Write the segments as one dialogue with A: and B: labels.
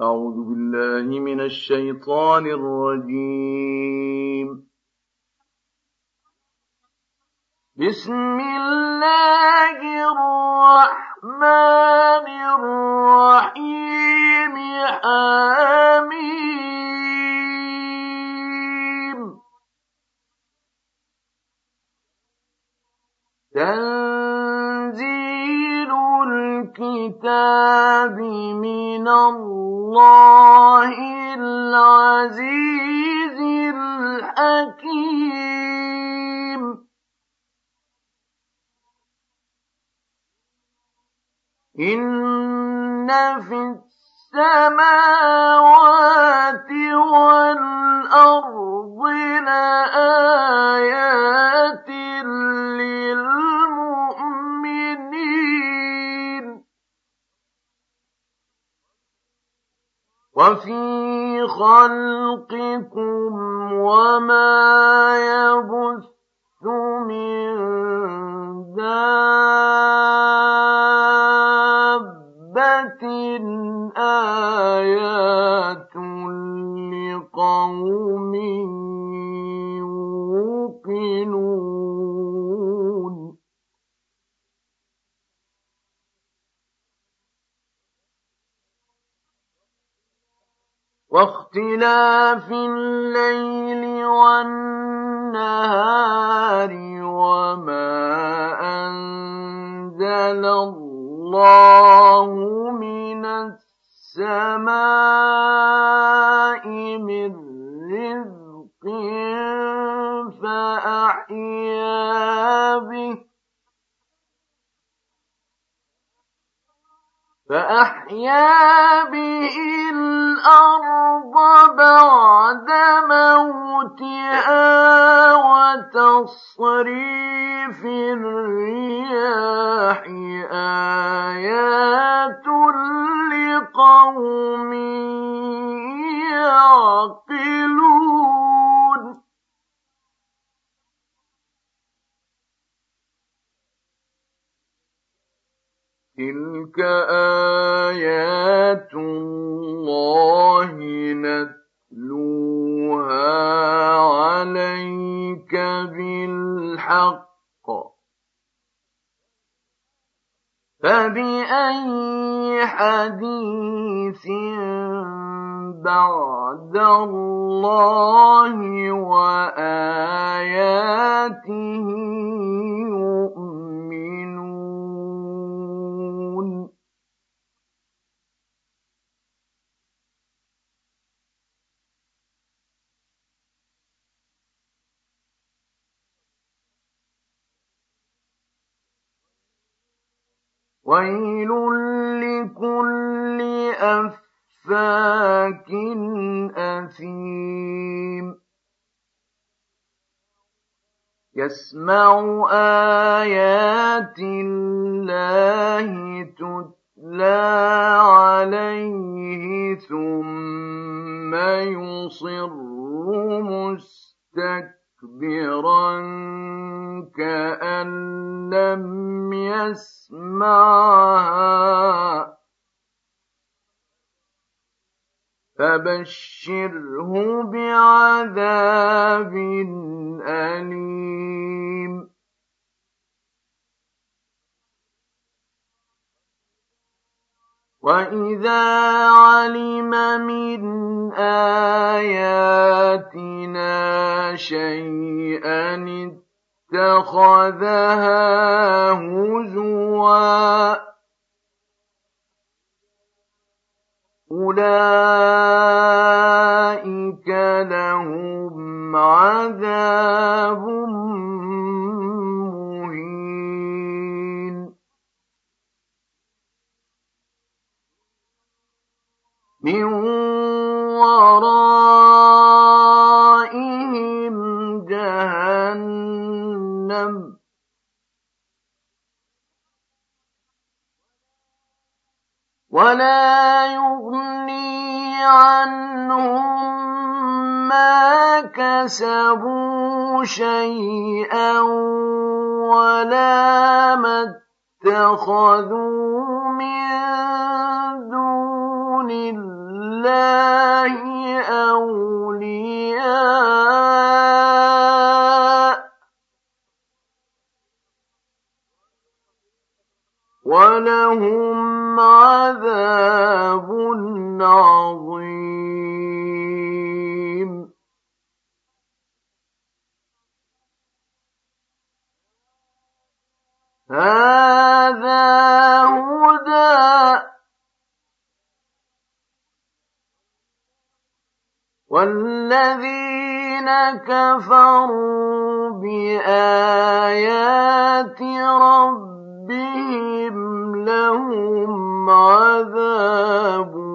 A: أعوذ بالله من الشيطان الرجيم. بسم الله الرحمن الرحيم. تنزيل الكتاب من الله العزيز الحكيم. إن في السماوات والأرض لآيات وفي خلقكم وما يبث من دابة واختلاف الليل والنهار وما أنزل الله من السماء من رزق فأحيا به فأحيا به الأرض بعد موتها وتصريف الرياح آيات لقوم يعقلون. تلك آيات الله نتلوها عليك بالحق فبأي حديث بعد الله وآياته ويل لكل أفاك أثيم يسمع آيات الله تتلى عليه ثم يصر مستكبرا كأن لم يسمعها. فبشره بعذاب أليم. وإذا علم من آياتنا شيئا اتخذها هزوا أولئك لهم عذاب كسبوا شيئا ولا ما اتخذوا من دون الله أولياء ولهم والذين كفروا بآيات ربهم لهم عذاب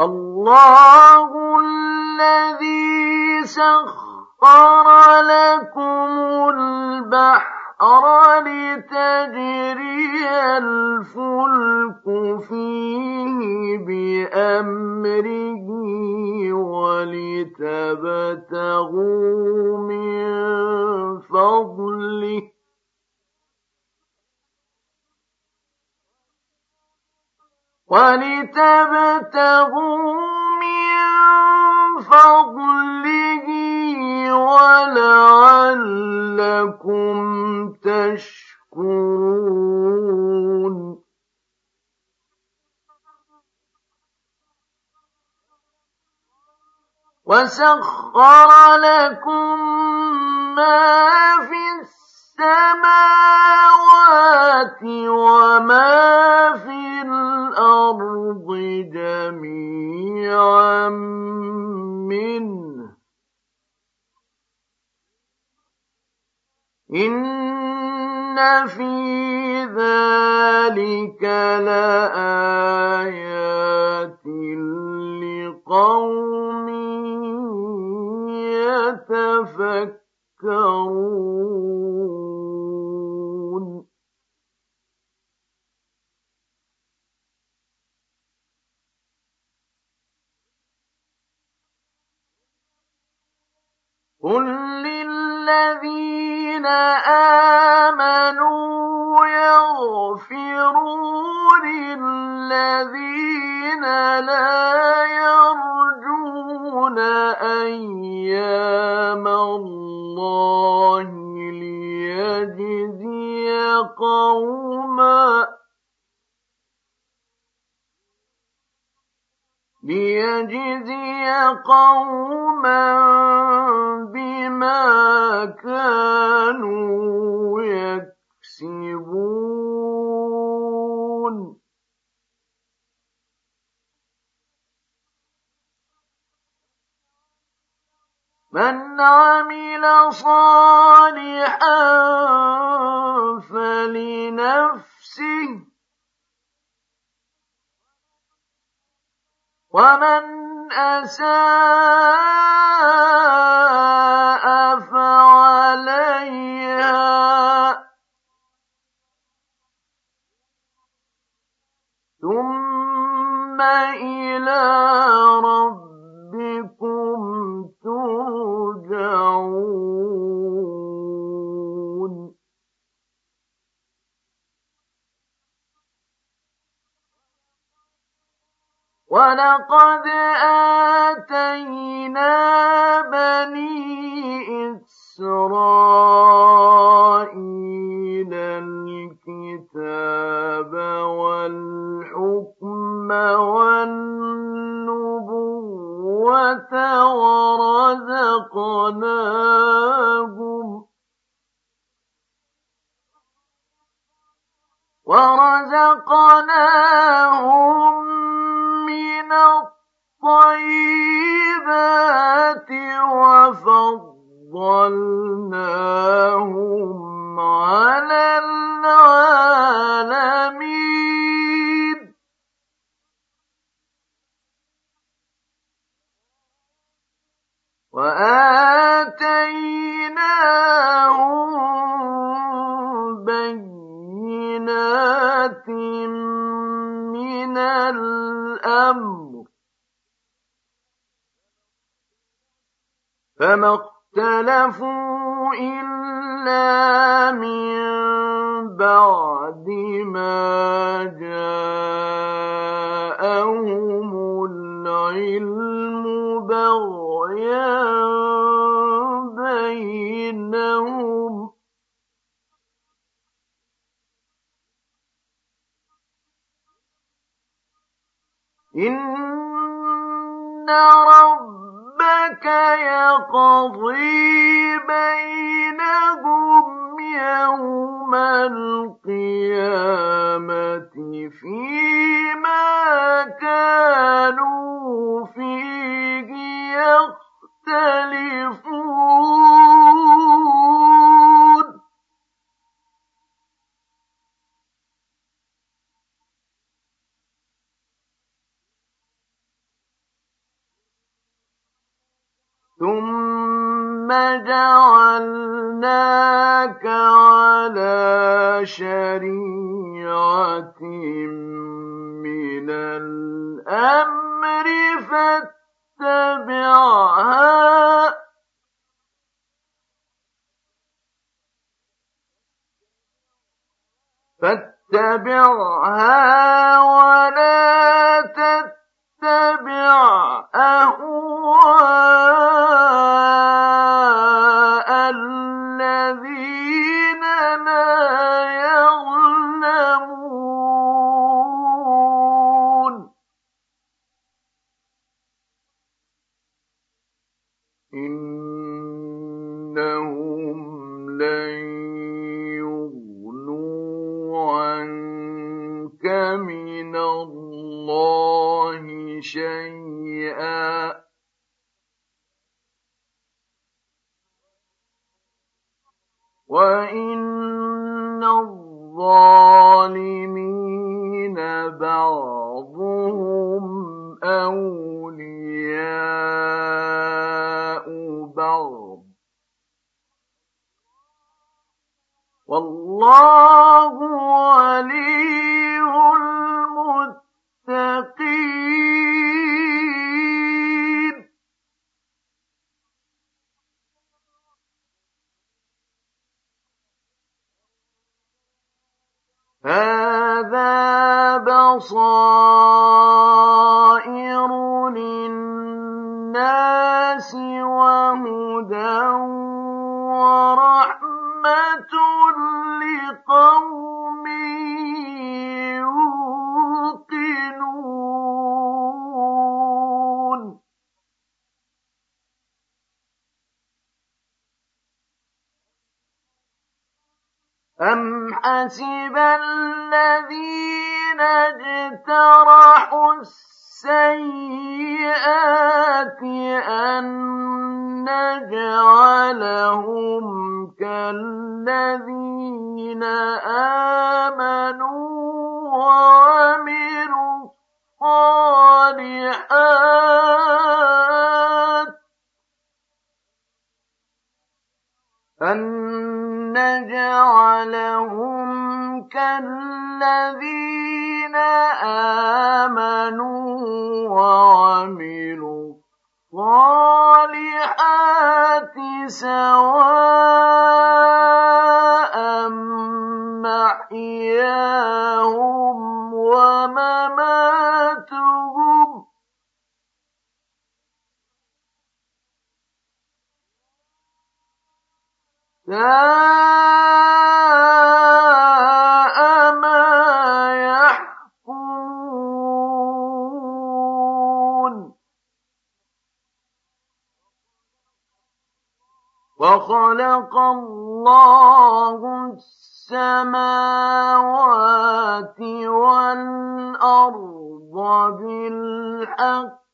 A: الله الذي سخر لكم البحر لتجري الفلك فيه بأمره ولتبتغوا من فضله ولتبتغوا من فضله ولعلكم تشكرون وسخر لكم ما في السماوات وما في الأرض جميعا منه. إن في ذلك لآيات لقوم يتفكرون. قل للذين آمنوا يغفروا للذين لا قوما ليجزي قوما بما كانوا يكسبون. من عمل صالحا فلنفسه. ومن أساء ورزقناهم ورزقناهم من الطيبات وفضلناهم على من الأمر. فما اختلفوا إلا من بعد ما جاءهم العلم. إن ربك يقضي بينهم يوم القيامة فيما كانوا فيه يختلفون ثم جعلناك على شريعة من الأمر فاتبعها فاتبعها ولا إن بصائر للناس وهدى ورحمة لقوم يوقنون أم حسب السيئات أن نجعلهم كالذين آمنوا وخلق الله السماوات والأرض بالحق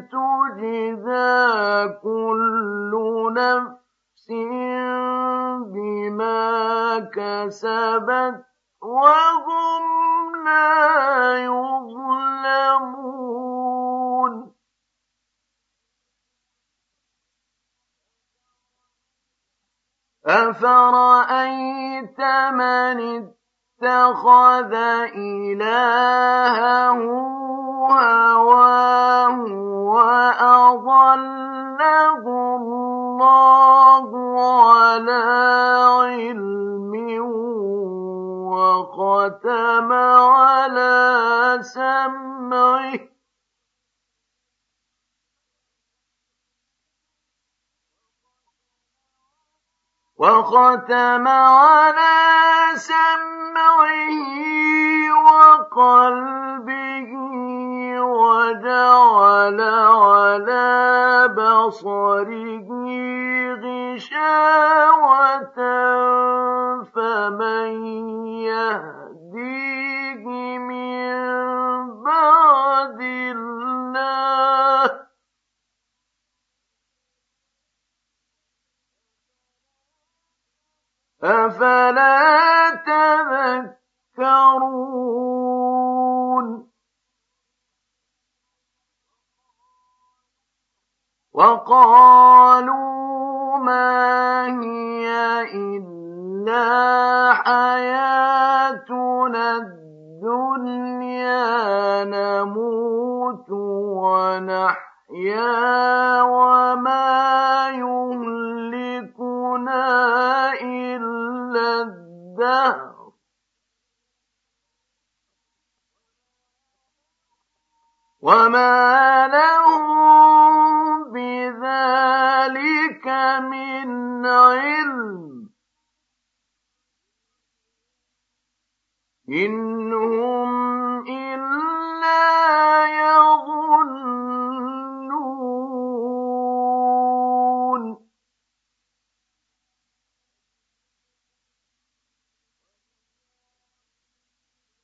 A: ولتجزى كل نفس بما كسبت وهم لا يظلمون أفرأيت من اتخذ إلهه هواه وأضله الله على علم وختم على سمعه وختم على سمعه وقلبه وجعل على بصره غشاوة فمن يهديه من بعد الله أفلا تذكرون؟ وقالوا ما هي إلا حياتنا الدنيا نموت ونحيا وما وما لهم بذلك من علم إن هم إلا يظنون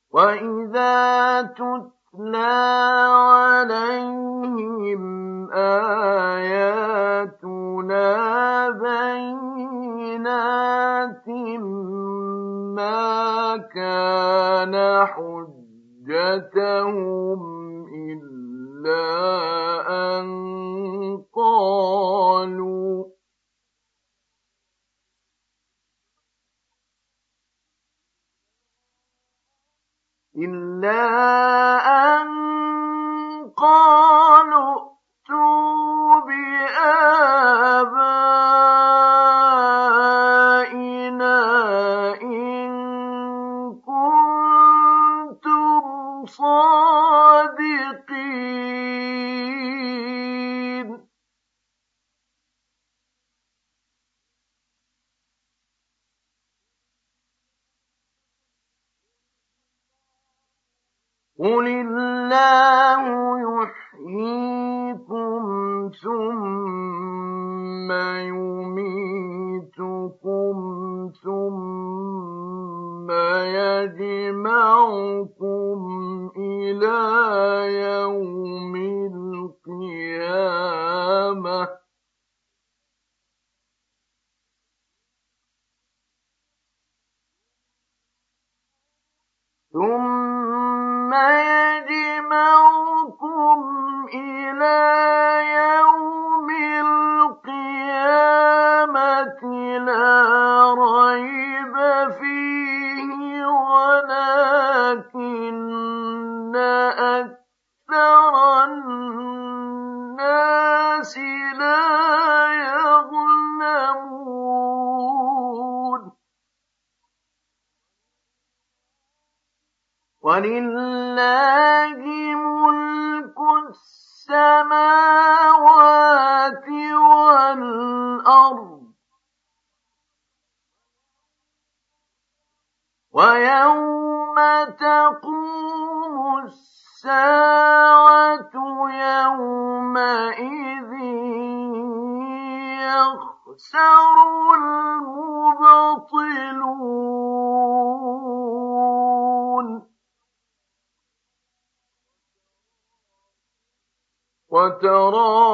A: وإذا تتلى عليهم آياتنا بينات ما كان حجتهم إلا أن قالوا إلا أن قالوا ائتوا بآبائنا إن كنتم صادقين وترى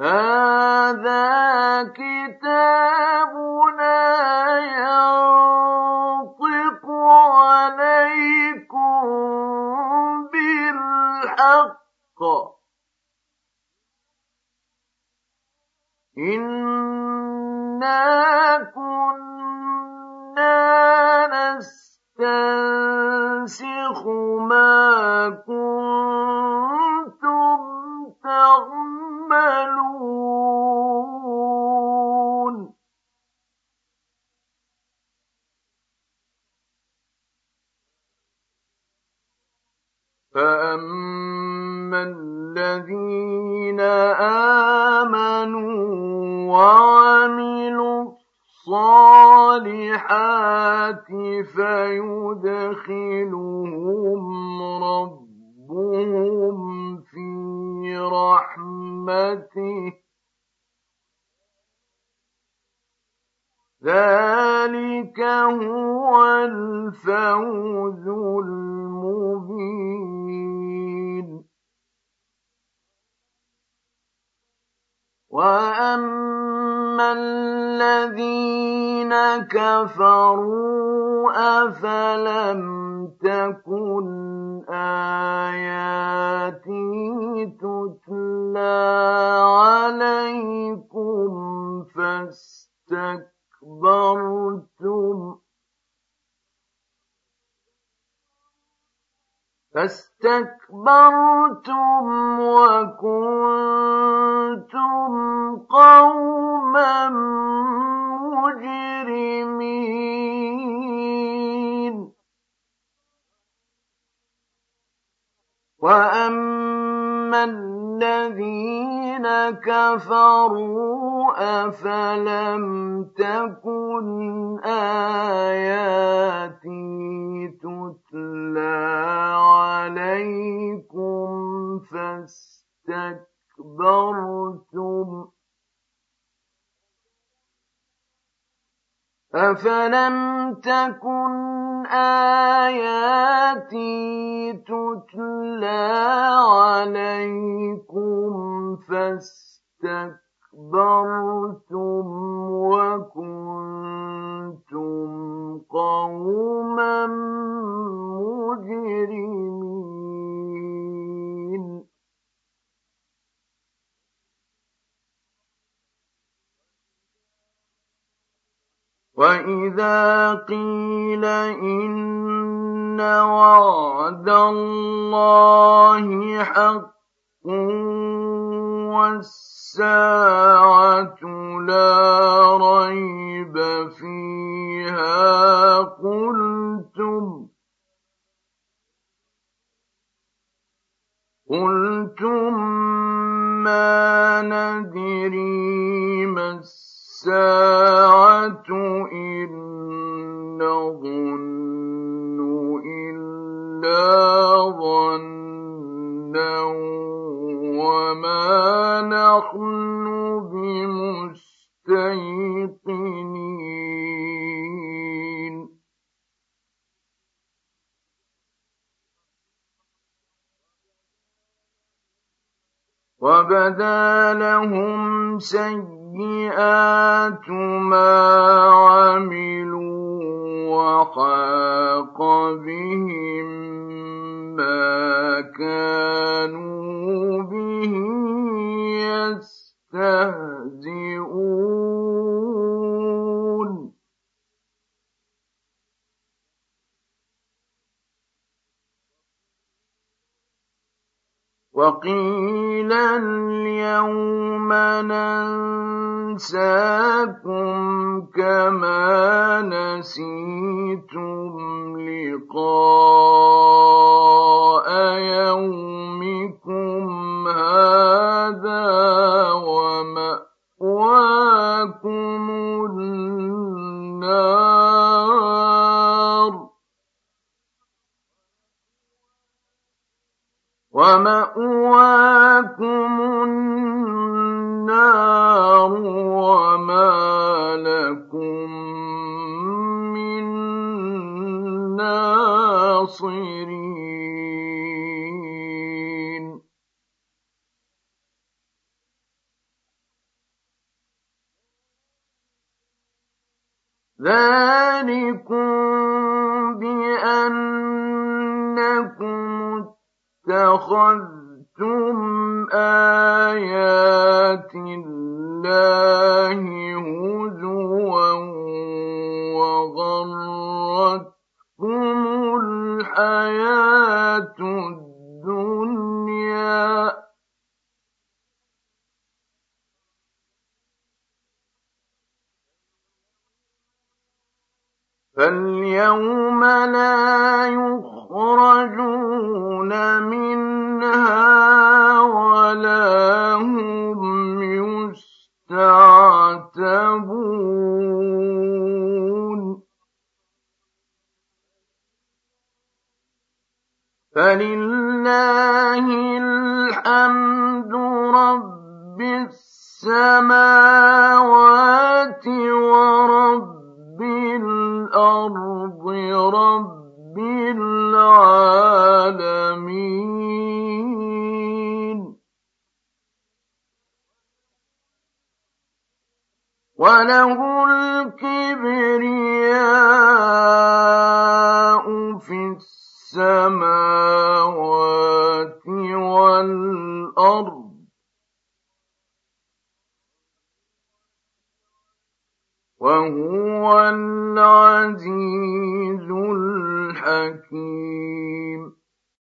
A: هذا كتابنا وعملوا الصالحات فيدخلهم ربهم في رحمته. ذلك هو الفوز المبين. واما الذين كفروا افلم تكن اياتي تتلى عليكم فاستكبرتم فاستكبرتم وكنتم قوما مجرمين. واما الذين كفروا افلم تكن اياتي تتلى عليكم فاستكبرتم أفلم تكن آياتي تتلى عليكم فاستكبرتم وكنتم قوما مجرمين واذا قيل ان وعد الله حق والساعة لا ريب فيها قلتم قلتم ما ندري ما الساعة وقيل اليوم ننساكم كما نسيتم لقاء يومكم هذا ومأواكم النار ومأواكم النار وما لكم من ناصرين. ذلكم بأنكم اتخذتم آيات الله هزوا وغرتكم الحياة الدنيا فاليوم لا يخرجون منها ولا هم يستعتبون فلله الحمد رب السماوات ورب الأرض رب العالمين. وله الكبرياء في السماوات والأرض. وهو العزيز الحكيم.